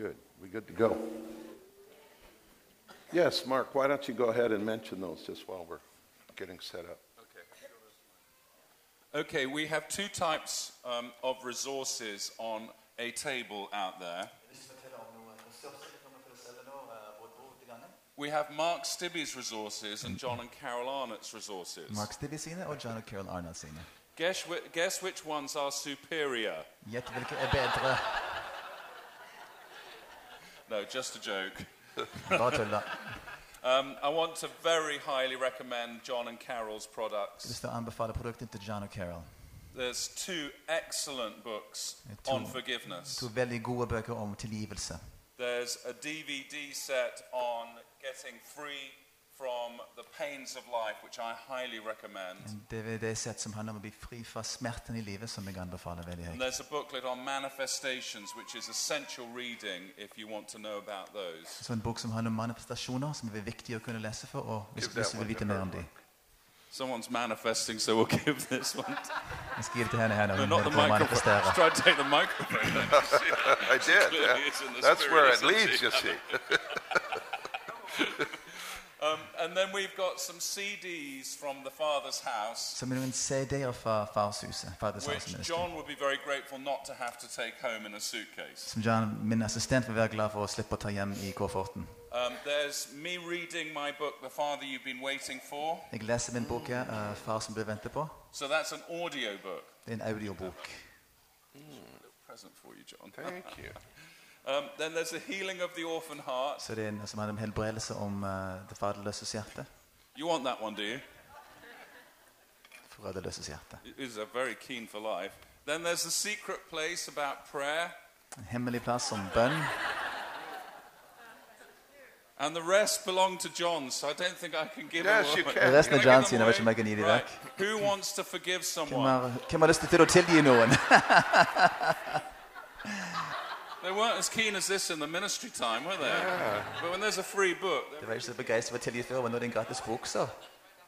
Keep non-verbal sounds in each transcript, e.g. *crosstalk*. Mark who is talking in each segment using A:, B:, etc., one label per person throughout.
A: Good. We good to go? Yes, Mark, why don't you go ahead and mention those just while we're getting set up?
B: Okay, okay we have two types um, of resources on a table out there. We have Mark Stibbe's resources and John and Carol Arnott's resources.
C: Mark Stibbe sine og John og Carol Arnold sine.
B: Guess, whi- guess which ones are superior?
C: Gjett hvilke er bedre.
B: No, just a joke. *laughs*
C: Bare tulla.
B: Um, I want to very highly recommend John and Carol's products.
C: har lyst til å anbefale John og Carol.
B: There's two excellent books
C: two-
B: on forgiveness.
C: To veldig gode bøker om tilgivelse.
B: There's a DVD set on getting free from the pains of life, which I highly recommend.
C: En DVD-sett som handler om å bli fri fra smerten i livet, som jeg anbefaler veldig
B: And
C: høyt.
B: there's a booklet on manifestations, which is essential reading if you want to know about those.
C: Så en bok som handler om manifestasjoner, som er viktig å kunne lese for, og hvis,
A: Give that
C: hvis du vil vite
A: to
C: mer om dem.
B: Someone's manifesting, so we'll give this one.
C: Jeg skal gi det til henne her når
B: No,
C: hun
B: not the
C: holder på å
B: microphone.
C: manifestere.
B: Try to take the microphone.
A: I did. *laughs*
B: Clearly
A: yeah.
B: it's in the
A: That's
B: spirit,
A: where it
B: isn't
A: leads, you see. *laughs*
B: And then we've got some CDs from the Father's house,
C: Så med noen CD-er fra farshuset, Fathers House
B: which
C: Ministry,
B: John would be very grateful not to have to take home in a suitcase.
C: som John, min assistent, vil være glad for å slippe å ta hjem i kofferten.
B: Um, there's me reading my book, The Father You've Been Waiting For.
C: Jeg leser min bok her, eh, 'Far som ble ventet på'.
B: So that's an audio book.
C: Det er en audiobok.
B: Present for you, John.
A: Thank you.
B: Um, then there's The Healing of the Orphan Heart.
C: Så det er en som handler om helbredelse om eh, det faderløses hjerte.
B: You want that one, do you?
C: Foreldreløses hjerte.
B: Is are very keen for life. Then there's The Secret Place about prayer.
C: En hemmelig plass om bønn.
B: And the rest belong to John, so I don't think I can give
A: Yes,
B: them
A: you
B: away.
A: can.
C: Resten er
B: Can I give
C: John
B: them
C: sine, jeg vet ikke om jeg kan gi de
B: Right.
C: vekk.
B: Who wants to forgive
C: Hvem
B: someone?
C: har, hvem har lyst til å tilgi noen? *laughs*
B: They weren't as keen as this in the ministry time, were they? But when there's a free book,
C: Det var ikke så begeistret for å tilgi før, men nå er det en gratis bok, så.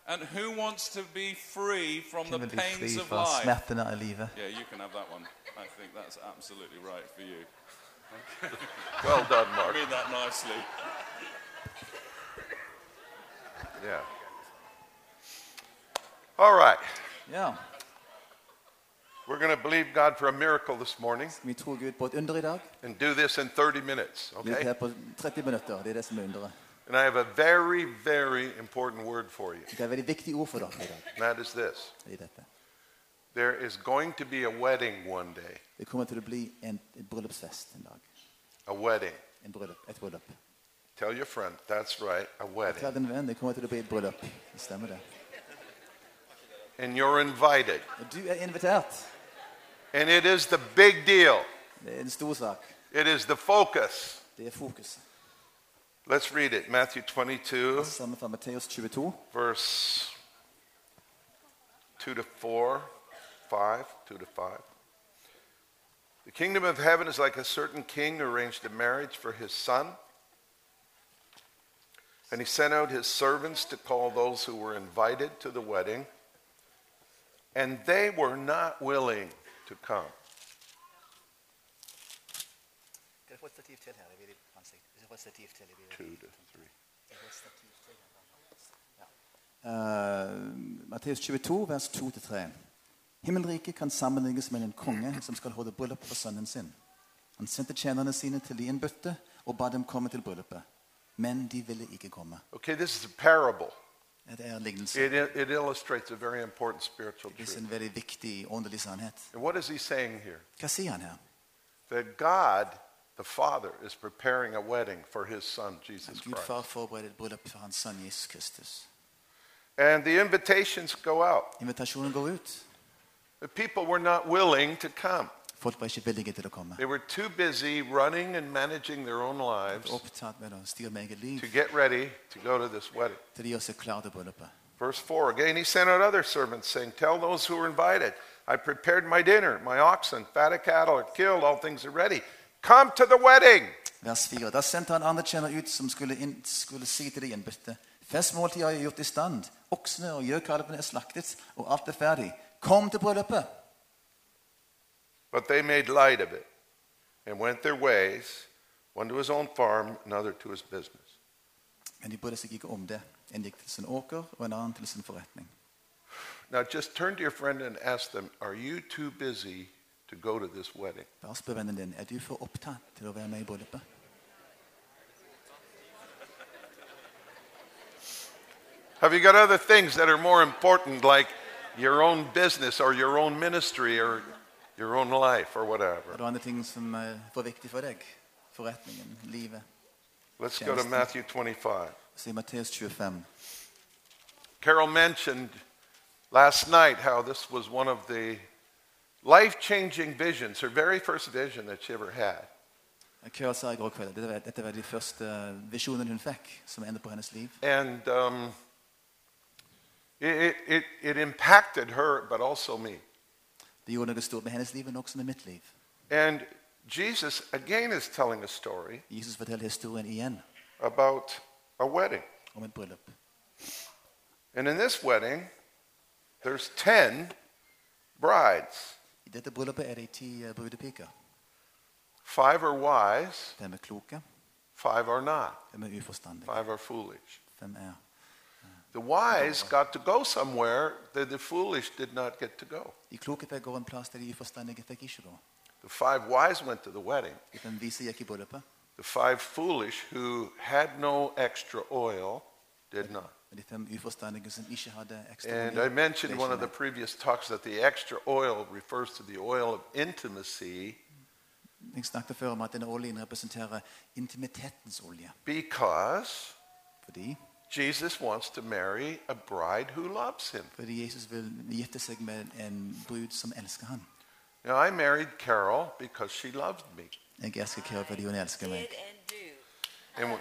B: and who wants to be free from the
C: Hvem vil bli fri
B: pains of
C: fra
B: life?
C: smertene av livet?
B: Yeah, you can have that one. I think that's absolutely right for you. *laughs*
A: Well done,
B: I
A: Mark.
B: mean that nicely.
A: Yeah. All right.
C: Ja,
A: We're going to believe God for a miracle this morning
C: vi tror Gud på et under i
A: and do this in 30 minutes,
C: Vi
A: okay?
C: her på 30 minutter, det det som underet.
A: And I have a very, very important word for you.
C: Det et veldig viktig ord for dere i dag.
A: And that is this
C: dette.
A: there is going to be a wedding one day.
C: Det kommer til å bli en, en bryllupsfest en dag.
A: A wedding.
C: En bryllup, et bryllup.
A: Tell your friend, that's right, a wedding.
C: Fortell din venn, det kommer til å bli et bryllup. Det stemmer det.
A: And you're invited.
C: Og du er invitert.
A: And it is the big deal,
C: Det er en stor sak.
A: it is the focus.
C: Det er fokuset.
A: Let's read it Matthew 22,
C: Sammen fra Matteus 22,
A: verse 2 to 4, 5, 2 to 5. The kingdom of heaven is like a certain king who arranged a marriage for his son. And he sent out his servants to call those who were invited to the wedding. And they were not willing to come. Two to three.
C: Uh, Matteus 22, vers 2-3. Himmelriket kan sammenlignes med en konge som skal holde bryllup for sønnen sin. Han sendte tjenerne sine til de innbudte og ba dem komme til bryllupet. Men de ville ikke komme.
A: Okay, this is a parable.
C: Det er en lignelse.
A: It, it illustrates a very important spiritual
C: Det
A: truth.
C: en veldig viktig åndelig sannhet.
A: And what is he saying here?
C: Hva sier han her?
A: That God, the Father, is preparing a wedding for his Son, Jesus
C: Gud
A: Christ.
C: far forbereder et bryllup for hans sønn Jesus Kristus.
A: And the invitations go out.
C: Invitasjonen går ut.
A: The people were not willing to come.
C: Folk var ikke villige til å komme.
A: They were too busy running and managing their own lives
C: Opptatt med å styre med eget liv
A: to get ready to go to this wedding.
C: til de gjør seg klar til bryllupet.
A: Verse 4 again, he sent out other servants, saying, Tell those who are invited, I prepared my dinner, my oxen, fat of cattle are killed, all things are ready. Come to the wedding.
C: Vers 4. Da sendte han andre tjenere ut som skulle, inn, skulle si til de innbytte. Festmåltidet jeg gjort i stand. Oksene og gjøkalvene er slaktet, og alt er ferdig. Kom til bryllupet.
A: But they made light of it and went their ways, one to his own farm, another to his business.
C: Men de brydde seg ikke om det. En gikk til sin åker, og en annen til sin forretning.
A: Now just turn to your friend and ask them, Are you too busy to go to this wedding?
C: Bare spør vennen din er du for opptatt til å være med i bryllupet.
A: Have you got other things that are more important, like your own business or your own ministry or your own life or
C: Er
A: whatever?
C: det andre ting som er viktig for deg? Forretningen, livet.
A: Let's go to Matthew 25.
C: Så Matteus 25
A: Carol mentioned last night how this was one of the life changing visions, her very first vision that she ever had.
C: Kjør sa i går kveld dette dette var de første visjonene hun fikk, som endte på hennes liv.
A: And um, it, it, it impacted her, but also me.
C: Det gjorde noe stort med hennes liv, også med mitt.
A: And Jesus, again, is telling a story
C: Jesus forteller historien igjen
A: about a wedding.
C: om et bryllup.
A: And in this wedding, there's 10 brides.
C: I dette bryllupet er det ti eh, brudepiker.
A: Five are wise,
C: Fem er kloke,
A: five are not.
C: fem er uforstandige,
A: Five are foolish.
C: fem er
A: The wise got to go somewhere that the foolish did not get to go.
C: De kloke fikk gå en plass der de uforstandige fikk ikke er gå.
A: The five wise went to the wedding.
C: De vise gikk i bryllupet,
A: The five foolish who had no extra oil did not.
C: men de fem uforstandige som ikke hadde ekstra
A: And I mentioned one of the previous talks that the extra oil refers to the oil of intimacy
C: Jeg snakket før om at denne oljen representerer intimitetens olje.
A: because
C: Fordi,
A: Jesus wants to marry a bride who loves him.
C: fordi Jesus vil gifte seg med en brud som elsker ham.
A: Now, I married Carol because she loved me.
C: Jeg elsker Kira fordi hun elsker meg.
D: and.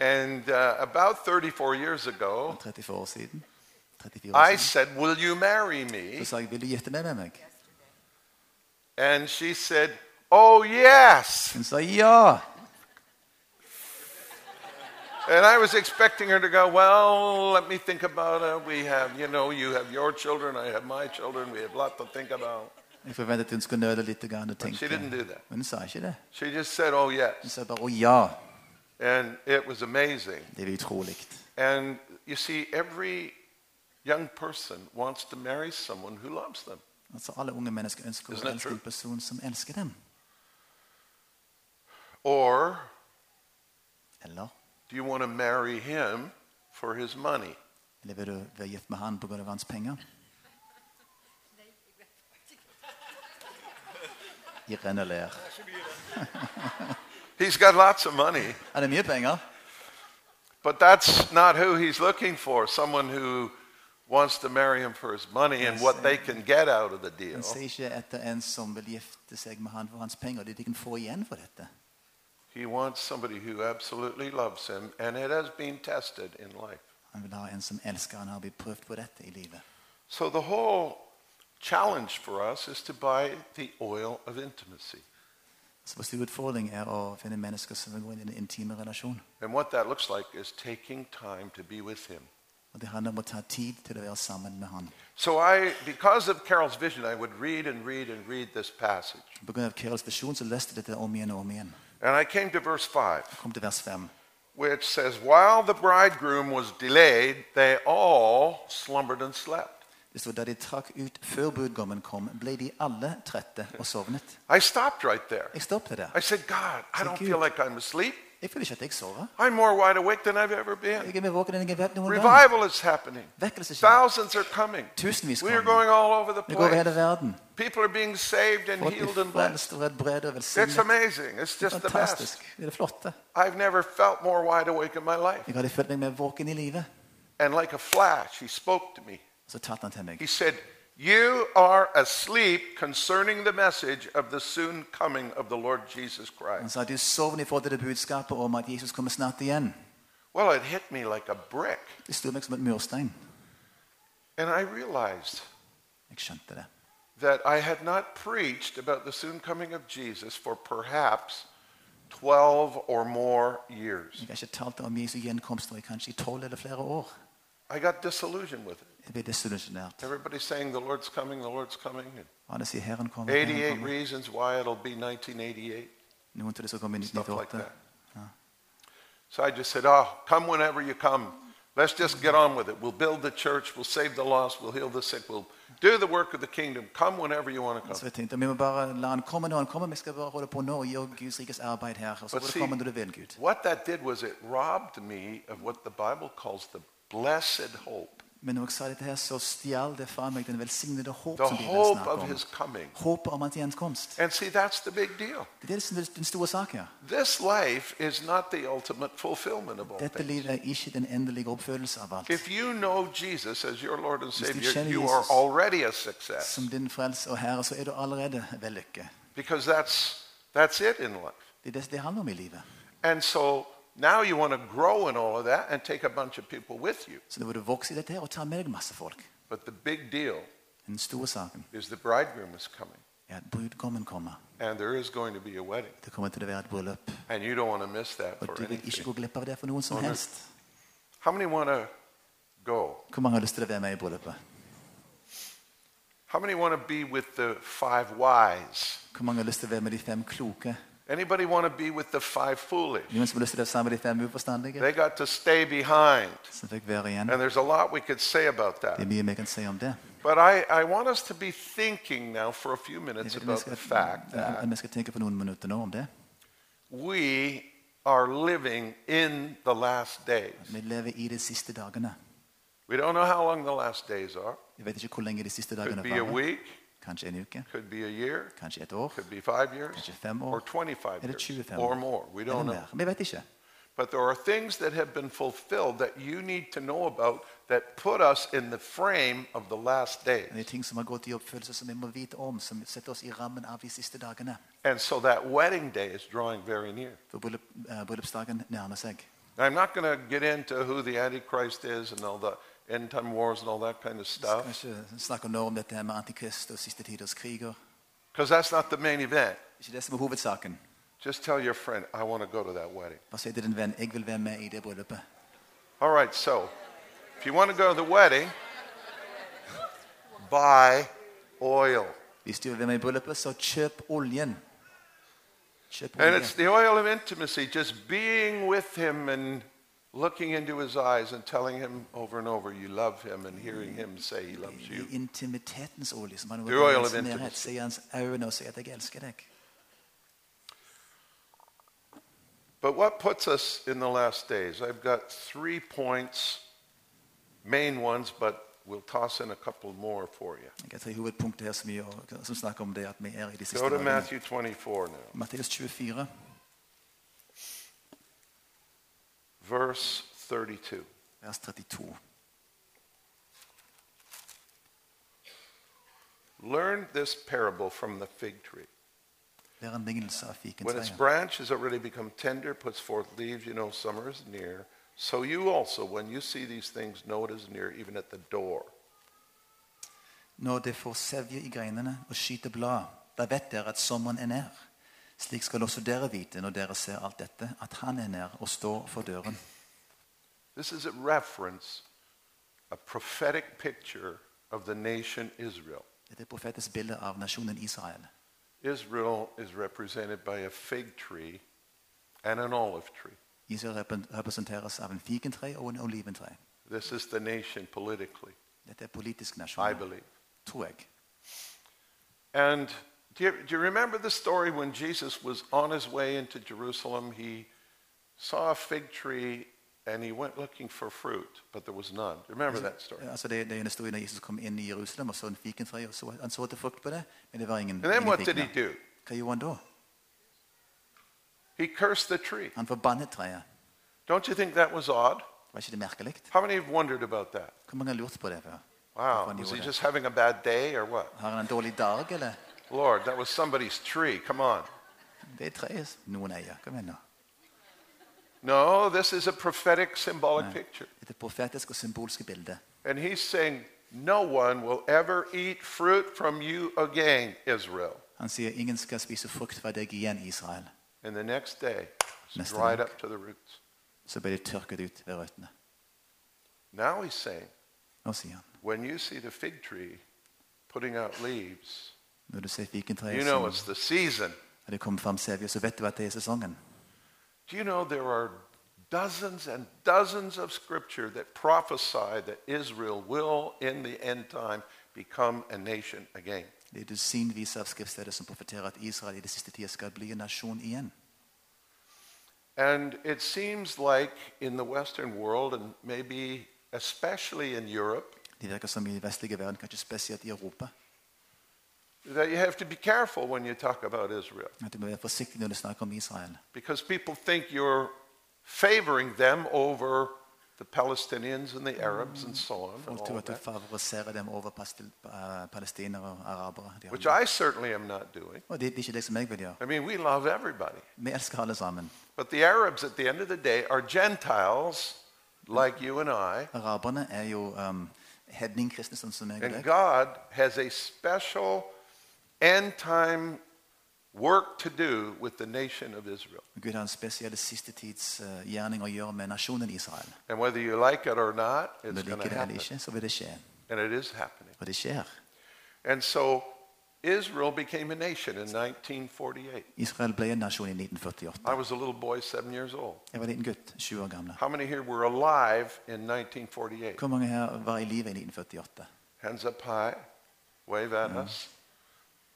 A: And, uh, about 34 years ago,
C: 34 år siden. 34 år
A: I
C: siden.
A: said, Will you marry me?
C: Så sa jeg, vil du gifte deg med meg?
A: And she said, Oh, yes.
C: Hun sa ja.
A: And I was expecting her to go, Well, let me think about it. We have, you know, you have your children, I have my children, we have a lot to think about.
C: Jeg forventet hun skulle nøle litt grann og
A: But she
C: tenke.
A: didn't do that.
C: Men hun sa ikke det.
A: She just said, Oh,
C: Hun
A: yes.
C: sa bare å ja.
A: And it was amazing.
C: Det er utrolig.
A: And you see, every young person wants to marry someone who loves them.
C: Altså Alle unge mennesker ønsker
A: Isn't
C: å
A: that
C: elske
A: true?
C: en person som elsker dem.
A: Or
C: Eller,
A: do you want to marry him for his money?
C: eller vil du være gift med han pga. hans penger? Irene ler.
A: He's got lots of money,
C: det mye penger?
A: but that's not who he's looking for. Someone who wants to marry him for his money and what they can get out of the deal.
C: Han ser ikke etter en som vil gifte seg med han for hans penger. Det de kan få igjen for dette.
A: He wants somebody who absolutely loves him, and it has been tested in life.
C: Han vil ha en som han har blitt prøvd på dette i livet.
A: So the whole challenge for us is to buy the oil of intimacy.
C: Så vår store utfordring er å finne mennesker som inn i en intime relasjon.
A: And what that looks like is taking time to be with him.
C: Og Det handler om å ta tid til å være sammen med han.
A: So I, because of Carol's vision, I would read and read and read this passage.
C: På grunn av Karels visjon så leste jeg dette om igjen og om igjen.
A: And I came to verse 5,
C: Jeg kom til vers 5.
A: which says, While the bridegroom was delayed, they all slumbered and slept.
C: Det står da de trakk ut før brudgommen kom, ble de alle trette og sovnet.
A: I stopped right there.
C: Jeg stoppet der.
A: I said, God, I don't feel like I'm asleep.
C: Jeg føler ikke at jeg sover.
A: I'm more wide awake than I've ever been.
C: Jeg er mer våken enn jeg har vært noen gang.
A: Revival is happening.
C: Vekkelse skjer.
A: Thousands are coming.
C: Tusenvis
A: We are
C: kommer.
A: going all over the
C: Vi går over hele
A: place.
C: verden.
A: People are being saved and
C: Folk
A: healed
C: blir
A: and blessed.
C: frelst og redbredt og
A: It's
C: velsignet.
A: amazing. It's just the
C: fantastisk.
A: best.
C: Det er det flotte.
A: I've never felt more wide awake in my life.
C: Jeg hadde følt meg mer våken i livet.
A: And like a flash, he spoke to me.
C: Så talte han til meg.
A: He said, You are asleep concerning the message of the soon coming of the Lord Jesus Christ.
C: sa du sovner i forhold til det budskapet om at Jesus kommer snart igjen.
A: Well, it hit me like a brick.
C: Det sto meg som et murstein.
A: And I realized
C: Jeg skjønte det.
A: that I had not preached about the soon coming of Jesus for perhaps 12 or more years.
C: Jeg har ikke talt om Jesu gjenkomst nå i kanskje i tolv eller flere år.
A: I got disillusioned with it.
C: Jeg ble desillusjonert.
A: Everybody's saying the Lord's coming, the Lord's coming. And
C: Alle sier Herren kommer. Herren
A: 88
C: kommer.
A: reasons why it'll be 1988.
C: Noen tror det skal komme i
A: stuff like
C: 1998.
A: that. So I just said, Oh, come whenever you come. Let's just get on with it. We'll build the church, we'll save the lost, we'll heal the sick, we'll do the work of the kingdom. Come whenever you want to
C: Så
A: come.
C: jeg tenkte, Vi må bare la han komme når han kommer. Vi skal bare holde på nå og gjøre Guds rikes arbeid her. Og så
A: But
C: får du
A: see,
C: komme når du vil, Gud.
A: what that did was it robbed me of what the Bible calls the blessed hope.
C: Men når jeg sa dette her, så stjal det fra meg den velsignede håp
A: The
C: som Bibelen
A: hope
C: snakker
A: of
C: om.
A: his coming.
C: Håpet om hans gjenkomst.
A: And see, that's the big deal.
C: Det er det som er den store sak her.
A: This life is not the ultimate fulfillment of all
C: Dette
A: things.
C: livet er ikke den endelige av alt.
A: If you know Jesus as your Lord and
C: du
A: Savior,
C: kjenner
A: you are
C: Jesus
A: already a success
C: Som din og herre, så er du allerede vellykket.
A: because that's, that's it in life.
C: Det er det det handler om i livet.
A: And so now you want to grow in all of that and take a bunch of people with you.
C: Så nå vil du vokse i dette her ta med deg masse folk.
A: But the big deal
C: Den store saken
A: is the bridegroom is coming,
C: at brudgommen kommer.
A: and there is going to be a wedding.
C: Det kommer til å være et bryllup.
A: And you don't want to miss that for
C: du vil ikke
A: anything.
C: gå glipp av det for noen som helst.
A: How many want to go?
C: Hvor mange har lyst til å være med i bryllupet?
A: How many want to be with the five wise?
C: Hvor mange har lyst til å med de fem kloke?
A: Anybody want to be with the five foolish?
C: Noen som har lyst til å være sammen med de fem uforstandige?
A: They got to stay behind.
C: Som fikk være igjen.
A: And there's a lot we could say about that.
C: mye vi kan si om det.
A: But I, I want us to be thinking now for a few minutes about the fact that
C: vi skal tenke på noen minutter nå om det.
A: we are living in the last days.
C: Vi lever i de siste dagene.
A: We don't know how long the last days are.
C: Jeg vet ikke hvor lenge de siste
A: Could be a week,
C: Kanskje en uke,
A: could be a year,
C: kanskje et år,
A: could be five years,
C: kanskje fem
A: or
C: år,
A: 25
C: eller
A: years,
C: 25
A: or
C: år.
A: more. We
C: Eller
A: don't know.
C: mer. Vi vet ikke.
A: But there are things that have been fulfilled that you need to know about that put us in the frame of the last days.
C: Det er ting som har gått i oppfyllelse som vi må vite om, som setter oss i rammen av de siste dagene.
A: And so that wedding day is drawing very near.
C: For bryllup, eh, bryllupsdagen nærmer seg.
A: I'm not going to get into who the Antichrist is and all the end time wars and all that kind of stuff,
C: snakke om dette med antikrist og siste tiders kriger.
A: because that's not the main event.
C: Ikke det som er hovedsaken.
A: Just tell your friend, I want to go to that wedding.
C: Bare si til din venn jeg vil være med i det bryllupet.
A: All right, so if you want to go to the wedding, buy oil.
C: Hvis du vil være med i bryllupet, så kjøp oljen. Kjøp
A: And it's the oil of intimacy, just being with him and looking into his eyes and telling him over and over you love him and hearing him say he loves you.
C: I intimitetens olje, som han
A: The oil of intimacy.
C: se hans øyne og si at jeg elsker deg.
A: But what puts us in the last days? I've got three points, main ones, but we'll toss in a couple more for you.
C: Jeg tre hovedpunkter her som, gjør, som snakker om det at vi er i de siste
A: Go to. Matthew 24 now,
C: Matteus 24,
A: verse 32.
C: vers 32.
A: Learn this parable from the fig tree.
C: Lær en lignelse av
A: When its branch has already become tender, puts forth leaves, you know summer is near. So you also, when you see these things, know it is near, even at the door.
C: Når det får sevje i greinene og skyter blad, da vet dere at sommeren er nær. Slik skal også dere vite når dere ser alt dette, at han er nær og står for døren.
A: This is a reference, a prophetic picture of the nation Israel.
C: Dette er profetisk bilde av nasjonen Israel.
A: Israel is represented by a fig tree and an olive tree.
C: Israel representeres av en fikentre og en oliventre.
A: This is the nation politically,
C: Dette er politisk
A: I
C: nasjon,
A: believe.
C: tror jeg.
A: And do you, do you remember the story when Jesus was on his way into Jerusalem? He saw a fig tree and he went looking for fruit, but there was none. Do you remember that story?
C: Altså det, det er en historie når Jesus kom inn i Jerusalem og så en fikentre. og så, Han så etter frukt på det, men det var ingen,
A: And then what did he do?
C: Hva gjorde han da?
A: He cursed the tree.
C: Han forbannet treet.
A: Don't you think that was odd?
C: Var ikke det merkelig?
A: How many have wondered about that?
C: Hvor mange har lurt på det før?
A: Wow, was he just having a bad day or what?
C: Har han en dårlig dag, eller?
A: Lord, that was somebody's tree. Come on.
C: Det er treet noen eier. Kom igjen nå.
A: No, this is a prophetic, symbolic
C: Nei.
A: picture.
C: Dette profetiske og symbolske bildet.
A: And he's saying, No one will ever eat fruit from you again, Israel.
C: Han sier ingen skal spise frukt fra deg igjen, Israel.
A: And the next day, it's dried up to the roots.
C: Så ble de tørket ut ved røttene.
A: Now he's saying,
C: Nå sier han,
A: when you see the fig tree putting out leaves,
C: når du ser
A: you know it's the season.
C: Det kommer fram sevje, så vet du at det er sesongen.
A: Do you know there are dozens and dozens of scripture that prophesy that Israel will, in the end time, become a nation again?
C: Det er dusinvis av skriftsteder som profeterer at Israel i det siste tida skal bli en nasjon igjen.
A: And it seems like in the Western world, and maybe especially in Europe,
C: Det virker som i vestlige verden, kanskje spesielt i Europa,
A: that you have to be careful when you talk about Israel
C: at du må være forsiktig når du snakker om Israel.
A: because people think you're favoring them over the Palestinians and the Arabs and so on. And all
C: tror
A: of
C: at du
A: that,
C: dem over eh, palestinere og arabere. De
A: which. I certainly am not doing.
C: Og det, det er ikke det som jeg vil gjøre.
A: I mean, we love everybody.
C: Vi elsker alle sammen.
A: But the Arabs, at the end of the day, are Gentiles like you and I.
C: Araberne er jo um, hedningkristne, sånn som jeg og
A: And. God has a special end time work to do with the nation of Israel.
C: Gud har en spesiell siste tids eh, gjerning å gjøre med nasjonen Israel.
A: And whether you like it or not, it's going to happen.
C: ikke, så vil det skje.
A: And it is happening.
C: Og det skjer.
A: And so Israel became a nation in 1948.
C: Israel ble en nasjon i 1948.
A: I was a little boy, seven years old.
C: Jeg var en liten gutt, sju år gammel.
A: How many here were alive in 1948?
C: Hvor mange her var i live i 1948?
A: Hands up high. Wave at us.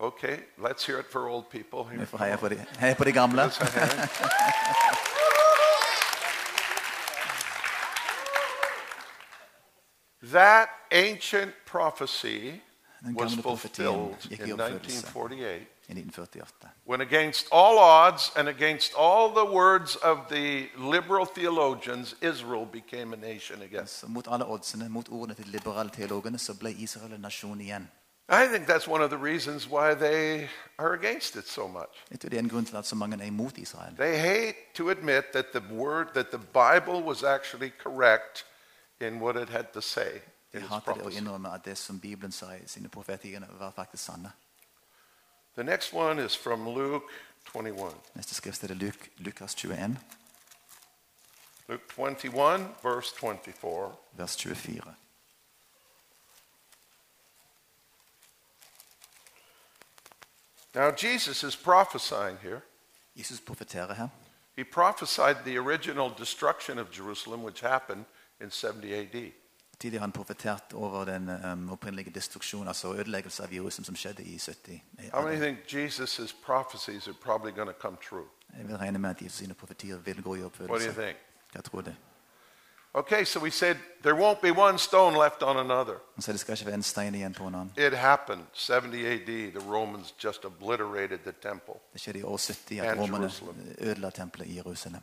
A: Okay, let's hear it for old people
C: Vi
A: here.
C: får på de, heie på de gamle.
A: Raise a hand. That ancient prophecy was fulfilled in 1948 when, against all odds and against all the words of the liberal theologians, Israel became a nation again.
C: Så mot alle oddsene, mot ordene til de liberale så ble Israel en nasjon igjen.
A: I think that's one of the reasons why they are against it so much.
C: Jeg tror det er en grunn til at så mange er Israel.
A: They hate to admit that the word, that the Bible was actually correct in what it had to say
C: De hater det å innrømme at det som Bibelen sa i sine profetiene, var faktisk sanne.
A: The next one is from Luke 21.
C: Neste skrift er Luk, Lukas 21,
A: Luke 21, verse 24.
C: vers 24.
A: Now, Jesus is prophesying here.
C: Jesus profeterer her.
A: He prophesied the original destruction of Jerusalem, which happened in 70 AD.
C: Tidligere har han profetert over den um, opprinnelige destruksjonen, altså ødeleggelse av Jerusalem, som skjedde i 70.
A: How think Jesus' prophecies are probably going to come true?
C: Jeg vil regne med at Jesus sine profetier vil gå i
A: What do you
C: oppfyllelse.
A: think?
C: Tror det.
A: Okay, so we said there won't be one stone left on another.
C: Han det skal ikke være en stein igjen på en annen.
A: It happened 70 AD. The Romans just obliterated the temple.
C: Det skjedde i år 70 at
A: And
C: romerne
A: Jerusalem.
C: i Jerusalem.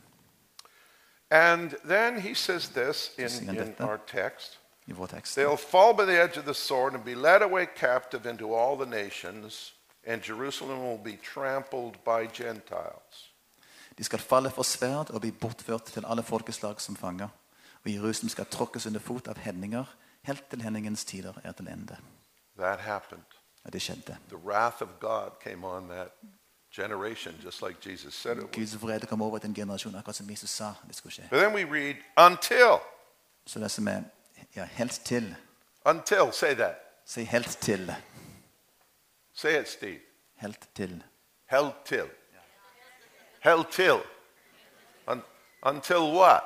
A: And then he says this in, in our text
C: I vår tekst.
A: They'll fall by the edge of the sword and be led away captive into all the nations, and Jerusalem will be trampled by Gentiles.
C: De skal falle for sverd og bli bortført til alle folkeslag som. Og Jerusalem skal tråkkes under fot av hedninger, helt til hendingens tider er til ende.
A: That happened.
C: Og det skjedde.
A: The wrath of God came on that generation, just like Jesus said it would.
C: Guds vrede kom over til en akkurat som Jesus sa det skulle skje.
A: But then we read, until.
C: Så det som er ja, helt til
A: Until, say that.
C: Si helt til.
A: Say it, Steve.
C: Helt til.
A: Held till. Held till. Un- until what?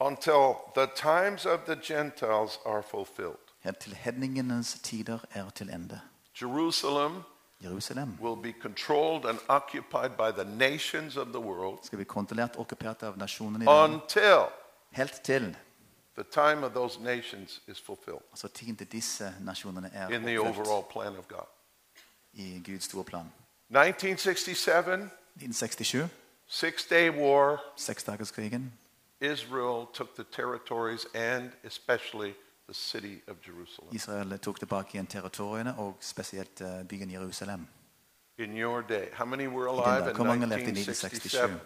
A: Until the times of the Gentiles are fulfilled.
C: Helt til hedningenes tider er til ende.
A: Jerusalem
C: Jerusalem
A: will be controlled and occupied by the nations of the world
C: skal bli kontrollert og okkupert av nasjonene i verden.
A: until
C: Helt til
A: the time of those nations is fulfilled
C: altså tiden til disse nasjonene er
A: in the overall plan of God.
C: i Guds store plan.
A: 1967,
C: 1967,
A: Six Day War,
C: seksdagerskrigen.
A: Israel took the territories and especially the city of Jerusalem.
C: Israel tok tilbake igjen territoriene og spesielt eh, byen Jerusalem.
A: In your day, how many were alive in
C: Hvor mange levde i 1967?
A: 1967?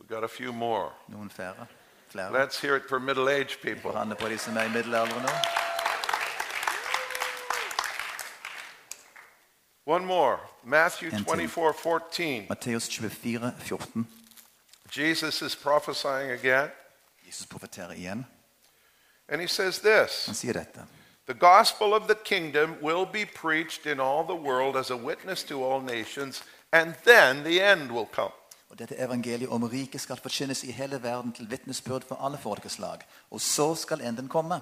A: We got a few more.
C: Noen flere? Flere?
A: Let's hear it for middle aged people.
C: på de som er i middelalderen nå.
A: One more. Matthew
C: And
A: 24 14.
C: Matteus 24, 14.
A: Jesus is prophesying again,
C: Jesus profeterer igjen.
A: and he says this
C: Han sier dette.
A: The gospel of the kingdom will be preached in all the world as a witness to all nations, and then the end will come.
C: Og dette evangeliet om riket skal forkynnes i hele verden til vitnesbyrd for alle folkeslag. Og så skal enden komme.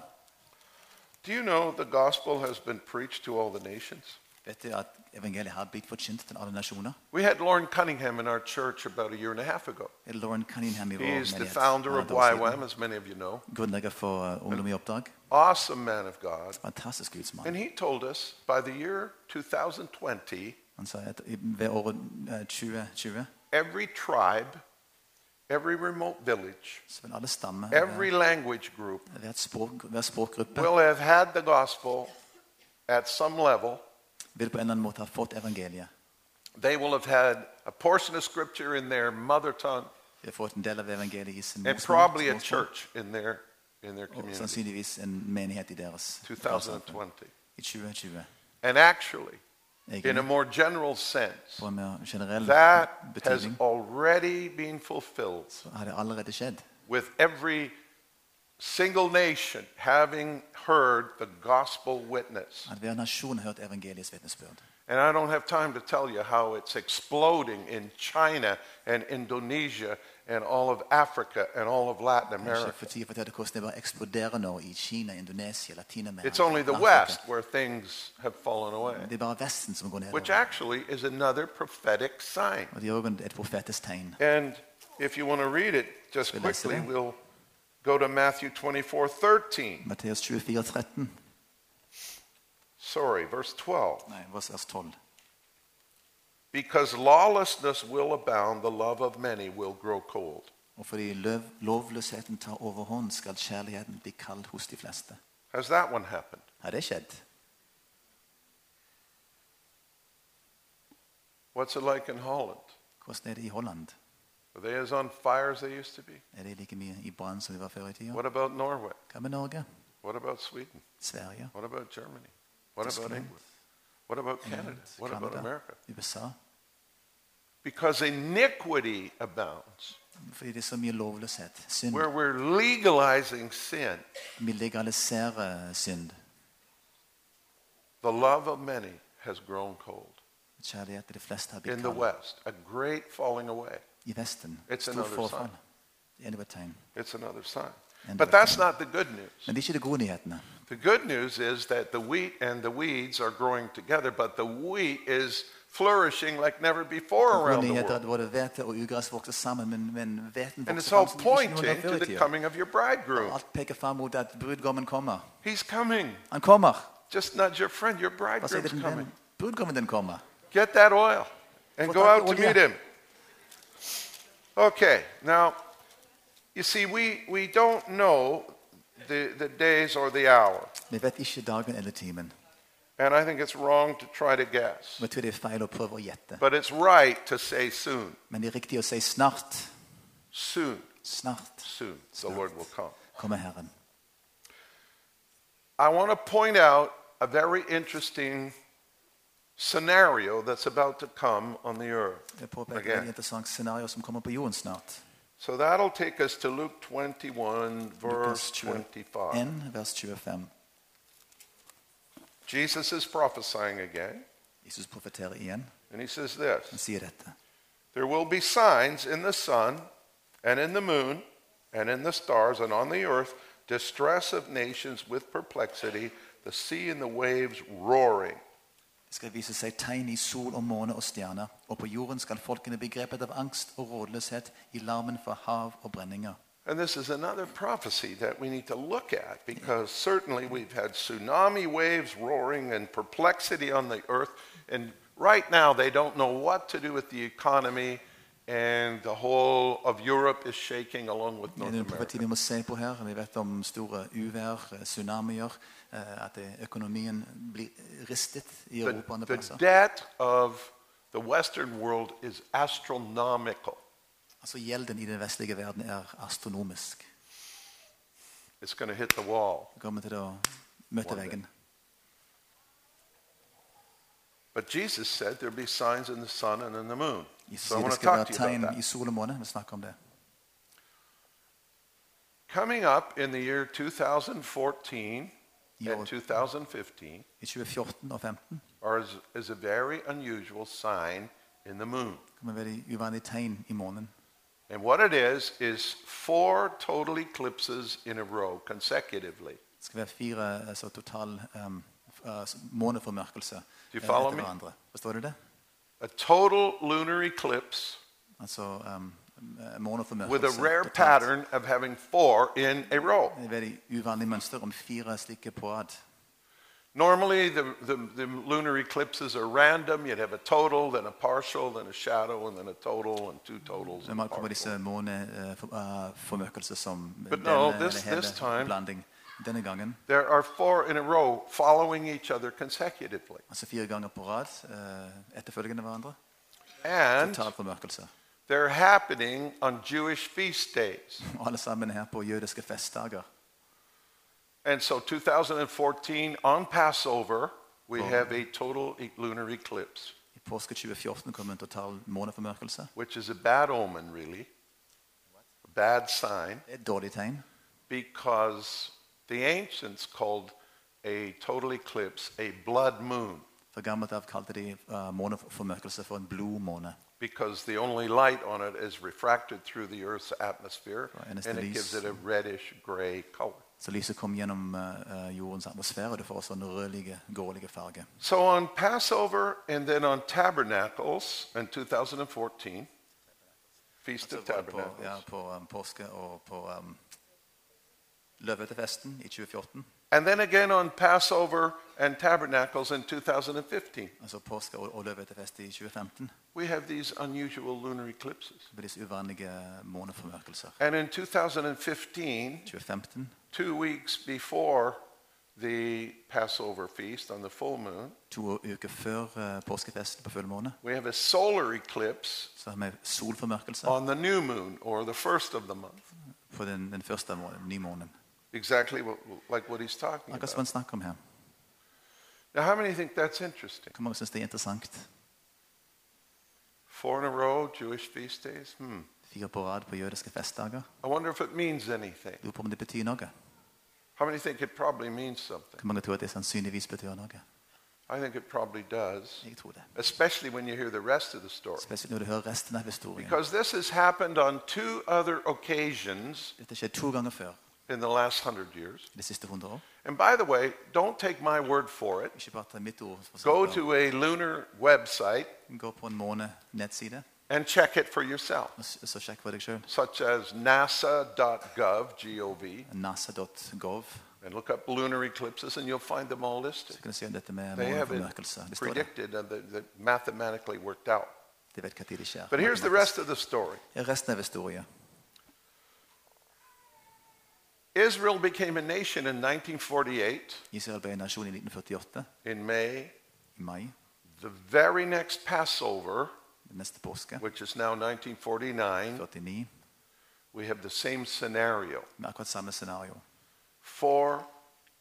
A: Do you know the gospel has been preached to all the nations?
C: Vet at evangeliet har blitt forkynt til alle nasjoner?
A: We had Loren Cunningham in our church about a year and a half ago.
C: Loren Cunningham i vår
A: He's the
C: menighet.
A: founder of. YWAM, as many of you know.
C: Grunnlegger for uh, Ungdom i oppdrag.
A: Awesome man of God.
C: Fantastisk gudsmann.
A: And he told us by the year 2020,
C: Han sa at i- ved året eh, 2020
A: every tribe, every remote village,
C: så vil alle stammer,
A: every language group
C: hver, språk, hver språkgruppe
A: will have had the gospel at some level.
C: Vil på en eller annen måte ha fått evangeliet.
A: They will have had a portion of scripture in their mother tongue
C: De har fått en del av evangeliet i sin
A: and
C: morsmål,
A: probably a church in their, in their
C: og
A: community.
C: sannsynligvis en menighet i deres lokalsamfunn
A: 2020.
C: i 2020.
A: And actually, in a
C: Egentlig,
A: more general sense,
C: på en mer generell
A: that has
C: betydning
A: already been fulfilled
C: så har det allerede skjedd.
A: with every single nation having heard the gospel witness.
C: At hver nasjon har hørt evangeliets vitnesbyrd.
A: And I don't have time to tell you how it's exploding in China and Indonesia and all of Africa and all of Latin
C: Jeg har ikke
A: America.
C: for tid å fortelle hvordan det bare eksploderer nå i Kina, Indonesia, Latin-Amerika.
A: It's only the West where things have fallen away,
C: Det bare Vesten som går
A: which actually is another prophetic sign.
C: Og det også et profetisk tegn.
A: And if you want to read it just
C: Skal vi lese
A: quickly, we'll go to Matthew 24 13.
C: Matteus 24, 13.
A: Sorry, verse 12.
C: Nei, vers 12.
A: Because lawlessness will abound, the love of many will grow cold.
C: Og fordi løv, lovløsheten tar overhånd, skal kjærligheten bli kald hos de fleste.
A: Has that one happened?
C: Har det skjedd?
A: What's it like in Holland?
C: Hvordan er det i Holland?
A: Are they as on fire as they used to be?
C: Er det like mye i brann som de var før i tida?
A: What about Norway?
C: Hva med Norge?
A: What about Sweden?
C: Sverige?
A: What about Germany? What about England? What about Canada?
C: England?
A: What about America?
C: USA?
A: Because iniquity abounds,
C: Fordi det er så mye lovløshet. Synd.
A: where we're legalizing sin,
C: Vi legaliserer synd.
A: the love of many has grown cold.
C: Kjærlighet til de fleste har
A: In the. West, a great falling away.
C: I Vesten.
A: It's
C: Stor
A: another
C: forfall.
A: sign.
C: Det er enda et tegn.
A: It's another sign. But that's not the good news.
C: Men det er ikke de gode nyhetene.
A: The good news is that the wheat and the weeds are growing together, but the wheat is flourishing like never before around the world. And it's all
C: fram som ikke noen
A: pointing to the coming of your bridegroom.
C: Alt peker fram mot at brudgommen kommer.
A: He's coming.
C: Han kommer!
A: Just nudge your friend, your bridegroom's coming.
C: Brudgommen din kommer.
A: Get that oil and go out to meet him. Okay, now, you see, we, we don't know the, the days or the hour.
C: Vi vet ikke dagen eller timen.
A: And I think it's wrong to try to guess.
C: Og Jeg tror det er feil å prøve å gjette.
A: But it's right to say soon.
C: Men det er riktig å si snart.
A: Soon.
C: Snart
A: Soon. The Lord will come.
C: kommer Herren.
A: I want to point out a very interesting scenario that's about to come on the earth. Again.
C: et scenario som kommer på jorden snart.
A: So that'll take us to Luke 21, verse
C: Lukas
A: 25.
C: 1, vers 25.
A: Jesus is prophesying again,
C: Jesus igjen.
A: and he says
C: Han
A: this. There will be signs in the sun, and in the moon, and in the stars, and on the earth, distress of nations with perplexity, the sea and the waves roaring.
C: Skal vise seg tegn i sol og måne og stjerner, og på jorden skal folkene bli grepet av angst og rådløshet i larmen fra hav og brenninger.
A: And this is another prophecy that we need to look at because certainly we've had tsunami waves roaring and perplexity on the earth. And right now they don't know what to do with the economy, and the whole of Europe is shaking along with North
C: er
A: America.
C: vi må se på her. Vi vet om store uvær, eh, tsunamier, eh, at økonomien blir ristet i
A: The,
C: Europa andre
A: the
C: plasser.
A: debt of the Western world is astronomical.
C: Altså Gjelden i den vestlige verden er astronomisk.
A: It's going to hit the wall.
C: Kommer til å møte veggen.
A: But Jesus said there'll be signs in the sun and in the moon.
C: Jesus
A: So I
C: sier
A: want
C: det
A: to
C: skal
A: talk
C: være
A: to you
C: tegn
A: about
C: i
A: that.
C: sol og måne. Vi snakker om det.
A: Coming up in the year 2014,
C: i
A: and 2015
C: i 2014 og 2015
A: are is, is a very unusual sign in the moon.
C: kommer veldig uvanlige tegn i månen.
A: And what it is, is four total eclipses in a row consecutively.
C: Det skal være fire altså, total um, uh, måneformørkelser
A: you follow
C: etter
A: me?
C: hverandre. Forstår du det?
A: A total lunar eclipse
C: Altså um,
A: with a rare pattern of having four in a row.
C: Det er et veldig uvanlig mønster om fire slike på rad.
A: Normally, the, the, the lunar eclipses are random. You'd have a total, then a partial, then a shadow, and then a total, and two totals. And partial.
C: disse måneformørkelser som
A: But no, this- this time-.
C: Denne gangen,
A: There are four in a row following each other consecutively.
C: altså fire ganger på rad, eh, etterfølgende hverandre.
A: And
C: Total formørkelse.
A: they're happening on Jewish feast days. *laughs*
C: Alle sammen her på jødiske festdager.
A: And so 2014, on Passover, we have a total lunar eclipse,
C: I påske 2014 kom en total måneformørkelse.
A: which is a bad omen, really. A bad sign,
C: er et dårlig tegn.
A: because the ancients called a total eclipse a blood moon,
C: gammelt av kalte de uh, måneformørkelse for en blodmåne.
A: because the only light on it is refracted through the Earth's atmosphere,
C: and it's
A: and
C: the
A: it gives it a reddish gray color.
C: Så lyset kom gjennom uh, jordens atmosfære, og det får sånn rødlige, grålige farge.
A: So on Passover and then on Tabernacles in 2014, Feast of
C: det på,
A: Tabernacles.
C: ja, på um, påske og på um, løvetefesten i 2014.
A: And then again on Passover and Tabernacles in 2015.
C: Altså påske og, og løvetefest i 2015.
A: We have these unusual lunar eclipses.
C: Det ble disse uvanlige måneformørkelser.
A: And in 2015,
C: 2015,
A: two weeks before the Passover feast on the full moon,
C: to uker før uh, påskefesten på fullmåne,
A: we have a solar eclipse
C: så har vi solformørkelse
A: on the new moon or the first of the month.
C: på den, den første måneden, nymånen.
A: Exactly what, like what he's talking
C: som
A: about.
C: han snakker om her.
A: Now, how many think that's interesting?
C: Hvor mange synes det er interessant?
A: Four in a row, Jewish feast days? Hmm.
C: Fire på rad på jødiske festdager.
A: I wonder if it means anything.
C: Lurer på om det betyr noe.
A: How many think it probably means something?
C: Hvor mange tror at det sannsynligvis betyr noe?
A: I think it probably does,
C: Jeg tror det.
A: especially when you hear the rest of the story.
C: Spesielt når du hører resten av historien.
A: Because this has happened on two other occasions
C: Dette har skjedd to ganger før
A: in the last hundred years.
C: de siste 100 år.
A: And by the way, don't take my word for it.
C: Ikke bare ta mitt ord for
A: Go to a lunar website
C: Gå på en måne-nettside
A: and check it for yourself,
C: så sjekk for deg sjøl.
A: such as nasa.gov, G-O-V,
C: nasa.gov.
A: and look up lunar eclipses, and you'll find them all listed.
C: Så kan du se om dette med
A: They have it
C: måneformørkelse. Det står der.
A: predicted and the, the mathematically worked out.
C: De vet hva tid det skjer.
A: But here's the rest of the story.
C: Resten av historien.
A: Israel became a nation in 1948
C: Israel ble en nasjon i 1948,
A: in May.
C: i mai.
A: The very next Passover,
C: Neste påske,
A: which is now 1949,
C: 49,
A: we have the same scenario.
C: med akkurat samme scenario.
A: Four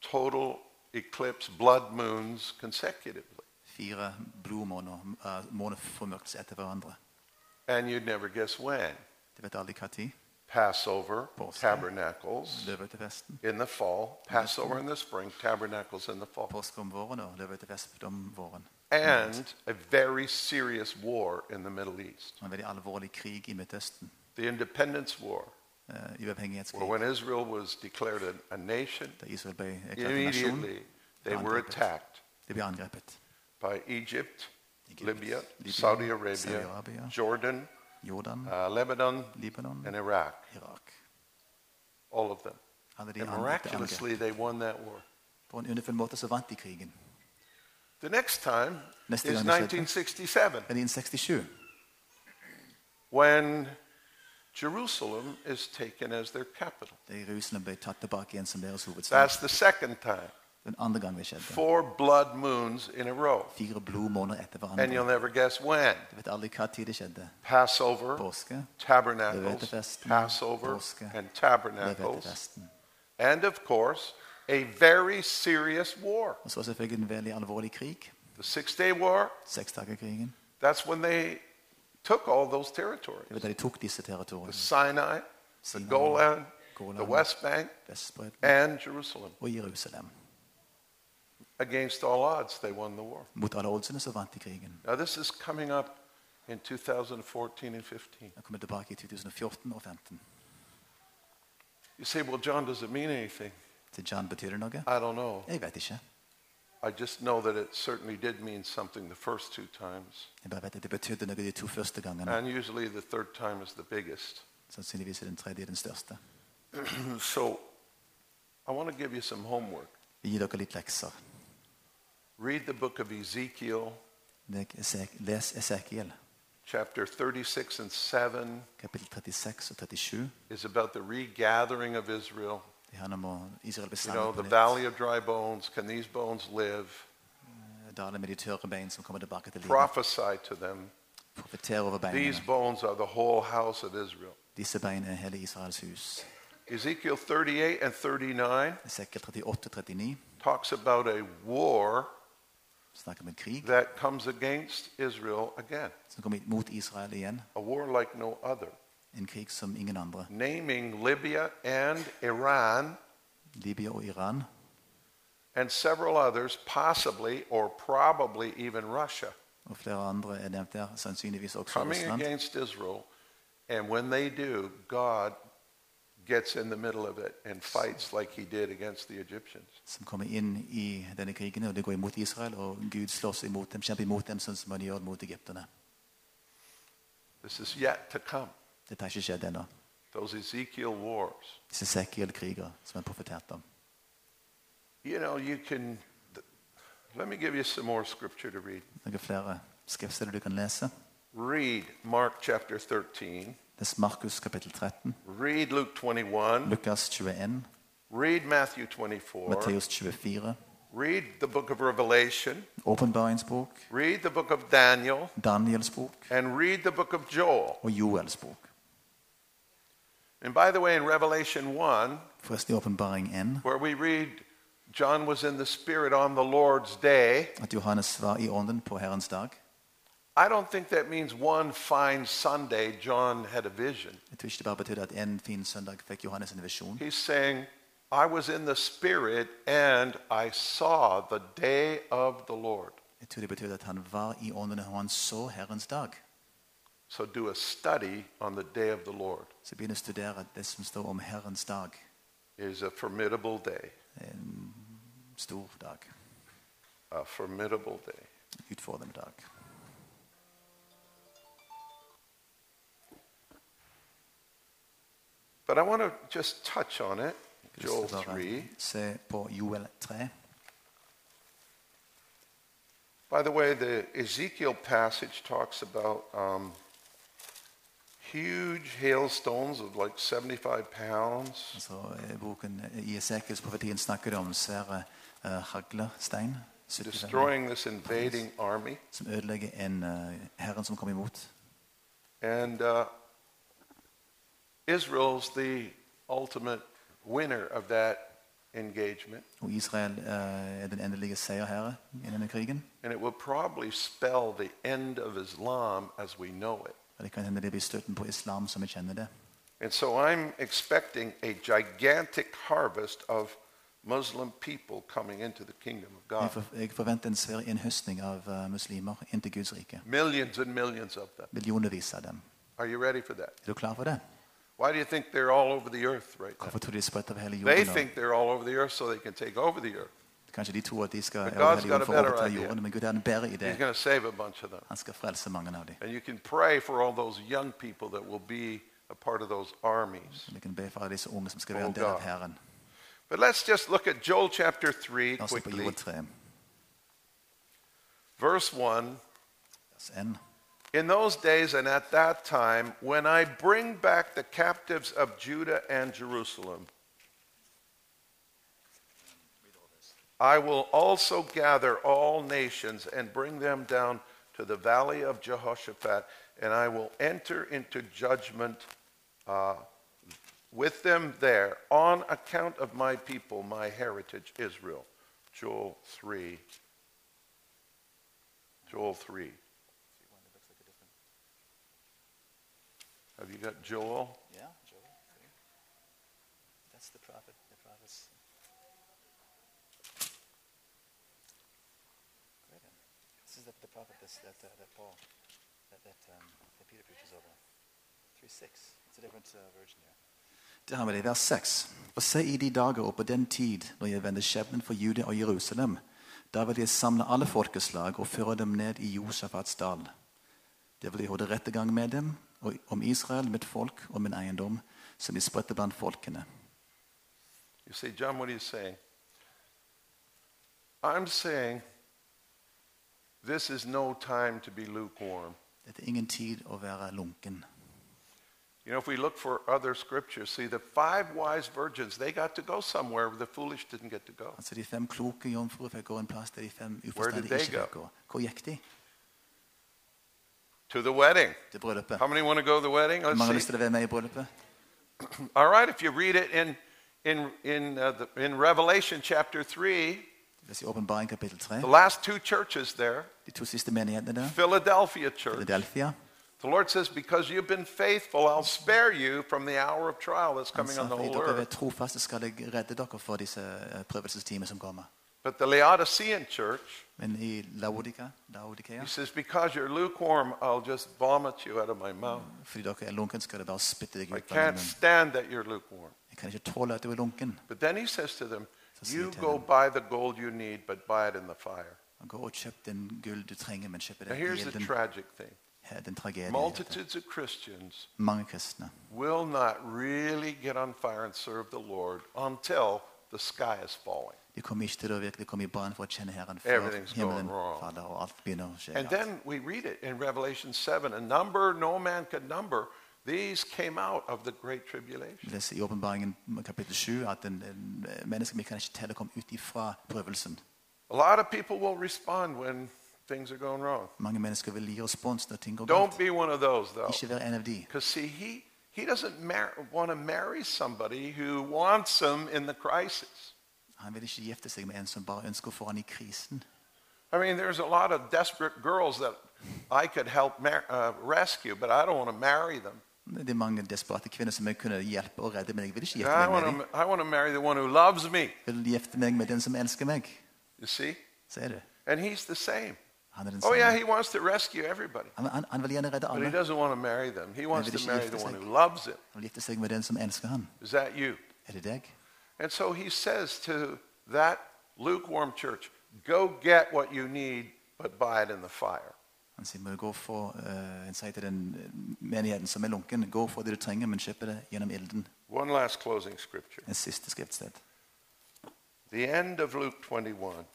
A: total eclipse blood moons consecutively.
C: Fire blodmåner, uh, måneformørkelse etter hverandre.
A: And you'd never guess when.
C: De vet aldri hva tid.
A: Passover,
C: Påske.
A: tabernacles
C: Løvetefesten.
A: in the fall, Passover in the spring, tabernacles in the fall.
C: Påske om våren og løvetefest om våren.
A: And a very serious war in the Middle East,
C: Og En veldig alvorlig krig i Midtøsten.
A: the Independence War,
C: eh,
A: where when Israel was declared a, a nation,
C: Da Israel ble erklært en nasjon,
A: immediately they were attacked
C: de ble angrepet.
A: by Egypt,
C: Egypt,
A: Libya,
C: Libya,
A: Saudi Arabia,
C: Saudi-Arabia,
A: Jordan,
C: Jordan,
A: uh, Lebanon,
C: Libanon,
A: and Iraq,
C: Irak.
A: all of them.
C: Alle de
A: And miraculously, they won that war.
C: På en underfull måte så vant de krigen.
A: The next time
C: Nästa
A: is
C: gång det skedde.
A: 1967
C: Men 1967,
A: when Jerusalem is taken as their capital.
C: da Jerusalem ble tatt tilbake igjen som deres hovedstad.
A: That's the second time.
C: Den andre gang det skjedde.
A: Four blood moons in a row.
C: Fire etter
A: And you'll
C: hverandre.
A: never guess when.
C: Du vet aldri hva tid det skjedde.
A: Passover,
C: Påske,
A: tabernacles, Passover,
C: påske,
A: and tabernacles. And of course, a very serious war.
C: Og så selvfølgelig en veldig alvorlig krig.
A: The Six Day War,
C: Seksdagerkrigen.
A: that's when they took all those
C: Det
A: territories
C: var da de tok disse
A: the
C: territoriene.
A: Sinai, the
C: Sinai,
A: Golan,
C: Golan,
A: the West Bank,
C: Vestbredden
A: and Jerusalem.
C: og Jerusalem.
A: Against all odds, they won the war.
C: Mot alle oddsene så vant de krigen.
A: Now, this is coming up in 2014 and 15.
C: Jeg kommer tilbake i 2014 og 2015.
A: You say, well, John, does it mean anything?
C: Til John betyr det noe?
A: I don't know.
C: Jeg vet ikke.
A: I just know that it certainly did mean something the first two times.
C: Jeg bare vet at det betydde noe de to første gangene.
A: And usually the third time is the biggest.
C: Sannsynligvis er den tredje den største. *clears throat*
A: so I want to give you some homework.
C: Vi gir dere litt lekser.
A: Read the book of Ezekiel,
C: Les Esekiel.
A: chapter 36 and 7
C: Kapittel 36 og 37.
A: is about the regathering of Israel.
C: Det handler om å Israel
A: You know, the valley of dry bones. Can these bones live?
C: Dalen med de tørre bein som kommer tilbake til livet.
A: Prophesy to them.
C: Profeter over
A: These bones are the whole house of Israel.
C: Disse er hele Israels hus.
A: Ezekiel 38 and 39
C: Esekiel 38 39
A: talks about a war
C: snakker om krig
A: that comes against Israel again,
C: som kommer mot Israel igjen.
A: a war like no other,
C: En krig som ingen andre.
A: naming Libya and Iran
C: Libya og Iran
A: and several others, possibly or probably even Russia,
C: og flere andre er nevnt der, sannsynligvis også
A: coming
C: Russland.
A: against Israel. And when they do, God gets in the middle of it and fights like he did against the Egyptians.
C: Som kommer inn i denne krigen, og det går imot Israel, og Gud slåss imot dem, kjemper imot dem, som han gjør mot.
A: This is yet to come.
C: Dette har ikke skjedd ennå.
A: Those Ezekiel wars.
C: Disse Esekiel-kriger som er profetert om.
A: You know, you can. Let me give you some more scripture to read.
C: Noen flere skriftsteder du kan lese.
A: Read Mark chapter 13.
C: Les er Markus kapittel 13,
A: Read Luke 21.
C: Lukas 21,
A: Read Matthew 24.
C: Matteus 24,
A: Read the book of Revelation.
C: Åpenbaringens bok,
A: Read the book of Daniel.
C: Daniels bok
A: And read the book of Joel.
C: og Joels bok.
A: And by the way, in Revelation 1,
C: Forresten i Åpenbaring 1
A: where we read John was in the Spirit on the Lord's day,
C: at Johannes var i ånden på Herrens dag.
A: I don't think that means one fine Sunday John had a vision.
C: Jeg tror ikke det bare betydde at en fin søndag fikk Johannes en visjon.
A: He's saying, I was in the Spirit and I saw the day of the Lord.
C: Jeg tror det betydde at han var i ånden og han så Herrens dag.
A: So do a study on the day of the Lord.
C: Så begynner å det som står om Herrens dag.
A: It is a formidable day.
C: En stor dag.
A: A formidable day.
C: Dag.
A: But I want to just touch on it. Joel
C: lyst til å bare
A: 3.
C: Se på Joel 3.
A: By the way, the Ezekiel passage talks about um, huge hailstones of like 75 pounds,
C: Altså, eh, boken I Esekiels profetien snakker det om svære uh, haglestein 75,
A: destroying this invading army.
C: som ødelegger en eh, herren som kommer imot.
A: And uh, Israel's the ultimate winner of that engagement.
C: Og Israel eh, er den endelige seierherre i denne krigen.
A: And it will probably spell the end of Islam as we know it.
C: Og det kan hende det blir støtten på islam som vi kjenner det.
A: And so I'm expecting a gigantic harvest of Muslim people coming into the kingdom of God.
C: jeg forventer en svær innhøstning av eh, muslimer inn til Guds rike.
A: Millions and millions of them.
C: Millionervis av dem.
A: Are you ready for that?
C: Er du klar for det?
A: Why do you think they're all over the earth right now?
C: Hvorfor tror de de over hele
A: They
C: jorden?
A: think they're all over the earth so they can take over the earth.
C: Kanskje de tror at de skal
A: But
C: er
A: God's got a
C: jorden
A: better
C: overta
A: idea.
C: jorden, men Gud har en bedre
A: He's
C: idé.
A: going to save a bunch of them.
C: Han skal frelse mange av dem.
A: And you can pray for all those young people that will be a part of those armies.
C: Vi kan be for alle disse unge som skal
A: Oh,
C: være en del av. Herren.
A: But let's just look at Joel chapter 3
C: La oss se på
A: quickly.
C: Joel 3,
A: Verse 1
C: vers 1.
A: In those days and at that time, when I bring back the captives of Judah and Jerusalem, I will also gather all nations and bring them down to the valley of Jehoshaphat, and I will enter into judgment uh, with them there on account of my people, my heritage, Israel. Joel 3. Joel 3. Have you got Joel?
C: Yeah, Joel. That's the prophet. The prophet's is the, the prophet that's, that, uh, that Paul, that, that, um, that Peter preaches over? 3.6. It's a different uh, version here. Der har vi det i vers 6. Og se i de dager og på den tid når jeg vender skjebnen for Juda og Jerusalem, da vil jeg samle alle folkeslag og føre dem ned i Josafats dal. Det vil jeg holde rettergang med dem om Israel, mitt folk og min eiendom, som de spredte blant folkene.
A: You say, John, what are you saying? I'm saying this is no time to be lukewarm.
C: Dette er ingen tid å være lunken.
A: You know, if we look for other scriptures, see the five wise virgins, they got to go somewhere where the foolish didn't get to go.
C: Altså De fem kloke jomfruer fikk gå en plass der de fem uforstandige ikke fikk gå. Hvor gikk de?
A: To the wedding.
C: Til bryllupet.
A: How many want to go to the wedding?
C: Hvor mange har
A: Let's
C: lyst
A: see.
C: til å være med i bryllupet?
A: All right, if you read it in, in, in, uh, the, in Revelation chapter 3,
C: Hvis i Åpenbaring kapittel 3,
A: the last two churches there,
C: de to siste menighetene der,
A: Philadelphia church,
C: Philadelphia,
A: the Lord says, Because you've been faithful, I'll spare you from the hour of trial that's
C: han
A: coming
C: sa
A: on the
C: fordi
A: whole
C: dere er
A: earth.
C: trofaste skal jeg redde dere for disse eh, prøvelsestimer som kommer.
A: But the Laodicean church,
C: Men i Laodika, Laodikea,
A: he says, Because you're lukewarm, I'll just vomit you out of my mouth.
C: fordi dere er lunken, skal det bare spytte deg
A: I
C: ut av
A: can't stand that you're lukewarm.
C: Jeg kan ikke tåle at du er lunken.
A: But then he says to them,
C: Så sier
A: You
C: til
A: go
C: dem.
A: buy the gold you need, but buy it in the fire.
C: Gå og kjøp den gull du trenger, men kjøp
A: Now,
C: det i
A: here's the tragic thing
C: Her den tragedien. i dette.
A: multitudes of Christians
C: Mange kristne
A: will not really get on fire and serve the Lord until the sky is falling.
C: De kommer ikke til å virkelig komme i brann for å kjenne Herren før
A: Everything's
C: himmelen
A: going wrong.
C: faller og alt begynner å skje.
A: And then we read it in Revelation 7 a number no man could number. These came out of the great tribulation.
C: Leser i åpenbaringen kapittel 7 at en, en, øh, mennesker vi kan ikke telle er kom ut ifra prøvelsen.
A: A lot of people will respond when things are going wrong.
C: Mange mennesker vil gi respons når ting går
A: Don't be one of those, though.
C: Ikke vær en av de.
A: Because, see, he, he doesn't want to marry somebody who wants him in the crisis.
C: Han vil ikke gifte seg med en som bare ønsker å få han i krisen.
A: I mean, there's a lot of desperate girls that I could help mar- uh, rescue, but I don't want to marry them.
C: Det er mange desperate kvinner som jeg kunne hjelpe og redde, men jeg vil ikke
A: I
C: gifte meg
A: want,
C: med dem.
A: to, I want to marry the one who loves me,
C: Jeg vil gifte meg med den som elsker meg.
A: you see?
C: Ser du?
A: And he's the same.
C: Han er den
A: Oh, yeah, he wants to rescue everybody,
C: Han, han, han vil gjerne redde
A: but he doesn't want to marry them. He wants to marry the one who loves him.
C: Han vil gifte seg med den som elsker han.
A: Is that you?
C: Er det deg?
A: And so he says to that lukewarm church, go get what you need, but buy it in the fire.
C: Han sier, må du gå for, eh, han sier til den eh, menigheten som er lunken, gå for det du trenger, men kjøp det gjennom ilden.
A: One last closing scripture.
C: En siste skriftsted.
A: The end of Luke 21,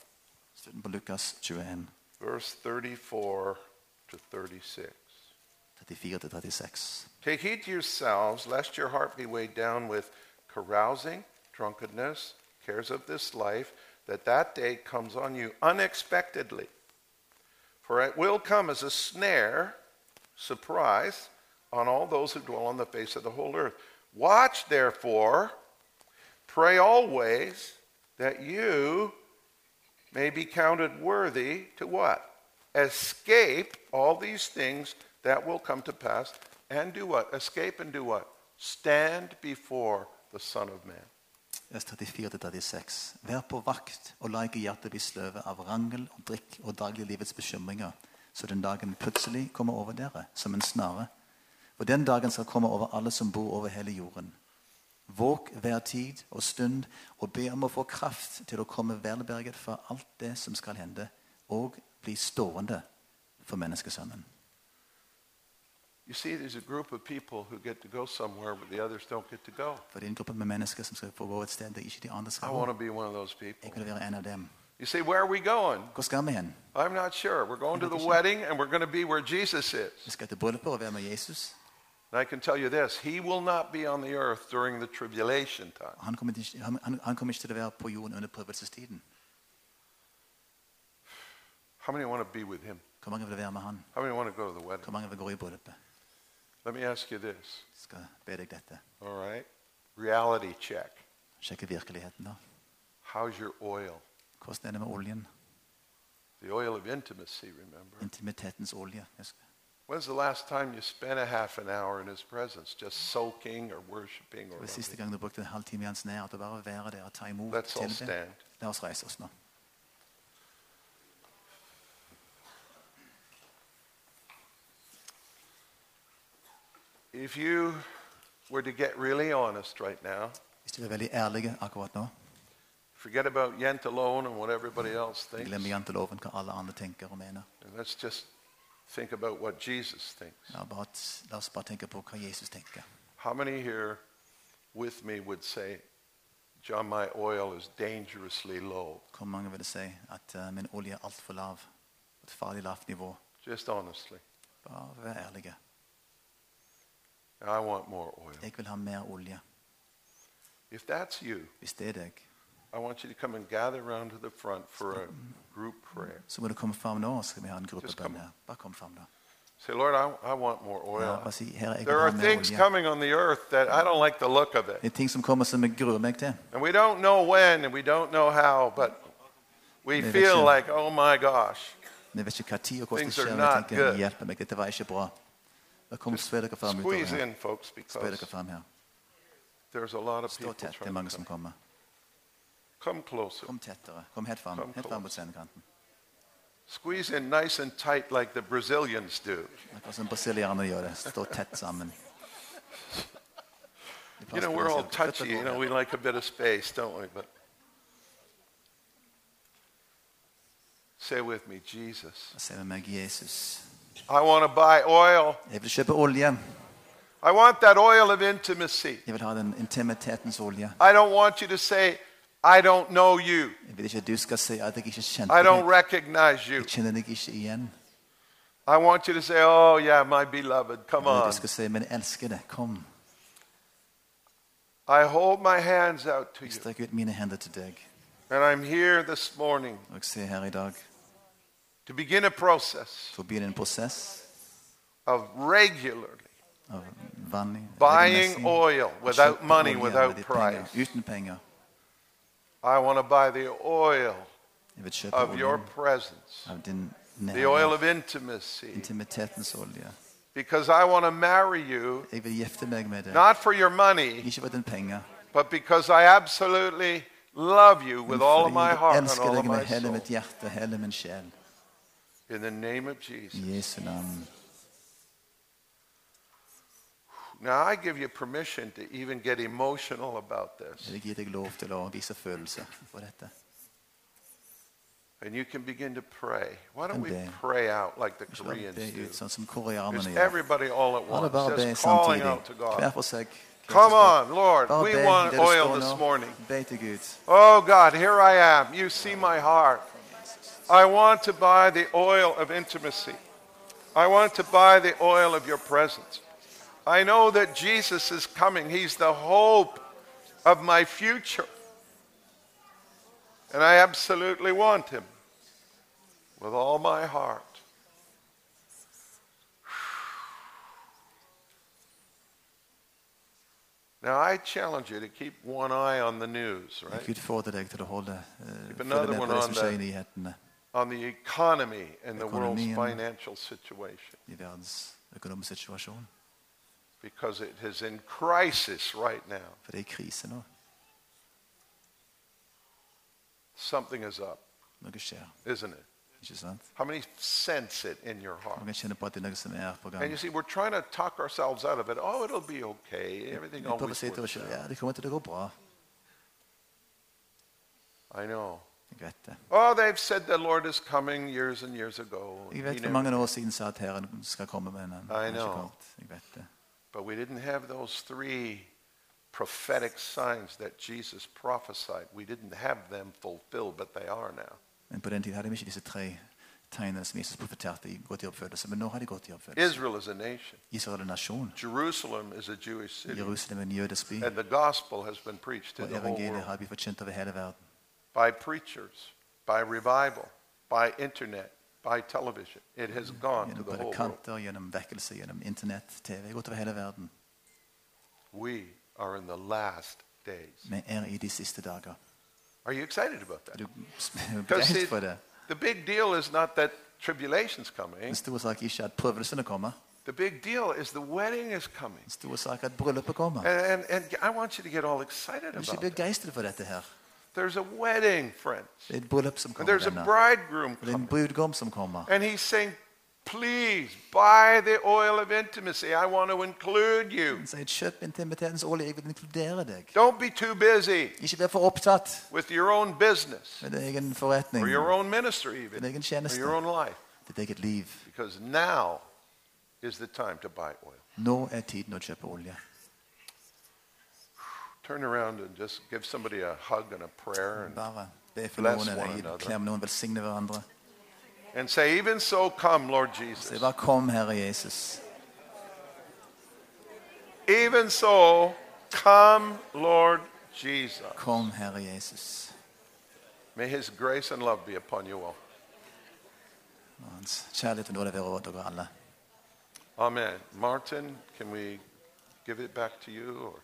C: Slutten på Lukas 21,
A: verse 34 to 36.
C: 34-36.
A: Take heed to yourselves, lest your heart be weighed down with carousing, drunkenness, cares of this life, that that day comes on you unexpectedly. For it will come as a snare, surprise, on all those who dwell on the face of the whole earth. Watch, therefore, pray always that you may be counted worthy to what? Escape all these things that will come to pass and do what? Escape and do what? Stand before the Son of Man.
C: Vers 34-36. Vær på vakt og la ikke hjertet bli sløve av rangel og drikk og dagliglivets bekymringer, så den dagen plutselig kommer over dere som en snare. Og den dagen skal komme over alle som bor over hele jorden. Våg hver tid og stund og be om å få kraft til å komme velberget fra alt det som skal hende, og bli stående for menneskesønnen.
A: You see, there's a group of people who get to go somewhere but the others don't get to go.
C: For det er en gruppe med mennesker som skal få gå et sted der ikke de andre
A: I want to be one of those
C: Jeg
A: people.
C: vil være en av dem.
A: You say, where are we going?
C: Hvor skal vi hen?
A: I'm not sure. We're going to the wedding and we're going to be where Jesus is.
C: Vi skal til bryllupet og være med Jesus.
A: And I can tell you this He will not be on the earth during the tribulation time.
C: Han kommer, ikke, han, han- han kommer ikke til å være på jorden under prøvelsestiden.
A: How many want to be with Him?
C: Hvor mange vil være med han?
A: How many want to go to the wedding?
C: Hvor mange vil gå i bryllupet?
A: Let me ask you this.
C: Skal be deg dette.
A: All right? Reality check.
C: Sjekke virkeligheten, da.
A: How's your oil?
C: Hvordan er det med oljen?
A: The oil of intimacy, remember?
C: Intimitetens olje.
A: When's the last time you spent a half an hour in His presence, just soaking or worshiping or
C: Det var siste gang du brukte en halvtime i hans nær, å bare være der og ta imot.
A: Let's all
C: tilbe.
A: stand.
C: La oss reise oss nå.
A: If you were to get really honest right now,
C: Hvis er veldig ærlige akkurat nå,
A: forget about Janteloven and what everybody else thinks,
C: glem janteloven hva alle andre tenker og mener.
A: and let's just think about what Jesus thinks.
C: La, bare, la oss bare tenke på hva Jesus tenker.
A: How many here with me would say, John, my oil is dangerously low?
C: Hvor mange vil si at eh, min olje er altfor lav? Et farlig lavt nivå.
A: Just honestly.
C: Bare vær ærlige.
A: I want more oil.
C: Jeg vil ha mer olje.
A: If that's you,
C: Hvis det er deg,
A: I want you to come and gather around to the front for a group prayer.
C: så må du komme fram nå, så skal vi ha en
A: Just
C: gruppebønn
A: come.
C: her. Bare kom fram da.
A: Say, Lord, I, I want more
C: Ja,
A: oil.
C: bare si, her, jeg
A: There
C: vil
A: are
C: ha mer
A: things
C: olje.
A: coming on the earth that I don't like the look of it.
C: Det er ting som kommer som jeg gruer meg til.
A: And we don't know when and we don't know how, but we
C: Maybe
A: feel
C: so.
A: like, oh my gosh.
C: Men vet ikke hva tid og hvordan det
A: Things are
C: skjer.
A: not
C: men Jeg tenker,
A: good.
C: hjelp meg, dette var ikke bra. Da kom spre fram utover
A: Squeeze
C: her.
A: in, folks,
C: Spre
A: because
C: fram her.
A: there's a lot of
C: Stå
A: people
C: tett, det er mange
A: to
C: som
A: come.
C: kommer.
A: Come closer.
C: Kom tettere. Kom helt fram, helt fram mot scenekanten.
A: Squeeze in nice and tight like the Brazilians do.
C: Akkurat som brasilianerne gjør det. Stå tett sammen. Er
A: You know, we're all touchy. You know, we like a bit of space, don't we? But say with me, Jesus.
C: Se med meg, Jesus.
A: I want to buy oil.
C: Jeg vil kjøpe olje.
A: I want that oil of intimacy.
C: Jeg vil ha den intimitetens olje.
A: I don't want you to say, I don't know you.
C: Jeg vil ikke at du skal si at jeg ikke kjente
A: I don't
C: deg.
A: recognize you.
C: Jeg kjenner deg ikke igjen.
A: I want you to say, oh, yeah, my beloved, come
C: Men
A: on.
C: du skal si, men jeg elsker deg. Kom.
A: I hold my hands out to
C: Jeg
A: you.
C: strekker ut mine hender til deg.
A: And I'm here this morning
C: Og jeg ser her i dag
A: to begin a process
C: å begynne en
A: of regularly
C: vanlig
A: buying oil without money, without
C: med de penger,
A: price. I want to buy the oil of your presence, the oil of intimacy, because I want to marry you
C: Jeg vil gifte meg med deg.
A: not for your money,
C: Ikke for din penger,
A: but because I absolutely love you with all of my heart and all of my soul.
C: mitt hjerte, hele min sjel.
A: In the name of Jesus.
C: Jesu navn.
A: Now, I give you permission to even get emotional about this.
C: Jeg gir deg lov til å vise følelser for dette.
A: And you can begin to pray. Why don't we pray out like the Koreans do?
C: ut sånn som
A: Just
C: koreanerne gjør.
A: everybody all at
C: er
A: once,
C: bare be
A: just calling out to God.
C: Hver for seg.
A: Come on, Lord, we want oil this morning. Oh God, here I am. You see my heart. I want to buy the oil of intimacy. I want to buy the oil of your presence. I know that Jesus is coming. He's the hope of my future. And I absolutely want him with all my heart. *sighs* Now, I challenge you to keep one eye on the news, right?
C: Gud får deg til å holde uh,
A: Keep another one on the- on the economy and the world's financial situation
C: i verdens økonomiske situasjon.
A: because it is in crisis right now.
C: For det er krise nå.
A: Something is up,
C: Noe skjer.
A: isn't it?
C: Ikke sant?
A: How many sense it in your heart?
C: Mange kjenner på at det er noe som er på
A: And you see, we're trying to talk ourselves out of it. Oh, it'll be okay. Everything always works out.
C: ja, det kommer til å gå bra.
A: I know.
C: Jeg vet det.
A: Oh, they've said the Lord is coming years and years ago.
C: Jeg
A: He
C: vet for mange år siden sa at Herren skal komme, men han
A: I
C: har ikke
A: know.
C: kommet. Jeg vet det.
A: But we didn't have those three prophetic signs that Jesus prophesied. We didn't have them fulfilled, but they are now.
C: Men på den tid hadde vi ikke disse tre tegnene som Jesus profeterte gått i oppfyllelse. Men nå har de gått i oppfyllelse.
A: Israel is a nation.
C: Israel er en nasjon.
A: Jerusalem is a Jewish city.
C: Jerusalem er en jødisk by.
A: And the gospel has been preached to the whole
C: evangeliet
A: world
C: har blitt forkynt over hele verden.
A: By preachers, by revival, by internet, by television. It has gone to the whole world.
C: gjennom vekkelse, gjennom Internett, TV. Gått over hele verden.
A: We are in the last days.
C: Vi er i de siste dager.
A: Are you excited about
C: Er
A: that? *laughs*
C: du begeistret
A: see,
C: for det?
A: the big deal is not that tribulation's coming.
C: Den store sak er ikke at prøvelsene kommer.
A: The big deal is the wedding is coming.
C: Den store sak er at bryllupet kommer.
A: And, and, and I want you to get all excited
C: Er du
A: about it.
C: begeistret for dette her?
A: There's a wedding, friends.
C: Det er et bryllup som
A: And
C: kommer.
A: there's a bridegroom
C: det en
A: coming.
C: brudgom som kommer.
A: And he's saying, Please buy the oil of intimacy. I want to include you.
C: Han sier, kjøp intimitetens olje, jeg vil inkludere deg.
A: Don't be too busy
C: Ikke vær for opptatt
A: with your own business
C: med din egen forretning,
A: or your own ministry, even,
C: din egen
A: or your own life,
C: ditt eget liv.
A: because now is the time to buy oil.
C: Nå er tiden olje.
A: Turn around and just give somebody a hug and a prayer and,
C: Bare be for
A: Bless
C: noen,
A: one
C: eller
A: another.
C: klem noen, velsigne hverandre.
A: and say, Even so, come, Lord Jesus.
C: bare kom, Herre Jesus.
A: Even so, come, Lord Jesus.
C: Kom, Herre Jesus.
A: May his grace and love be upon you all.
C: Og hans kjærlighet og nåde være over dere alle.
A: Amen. Martin, can we give it back to you? Or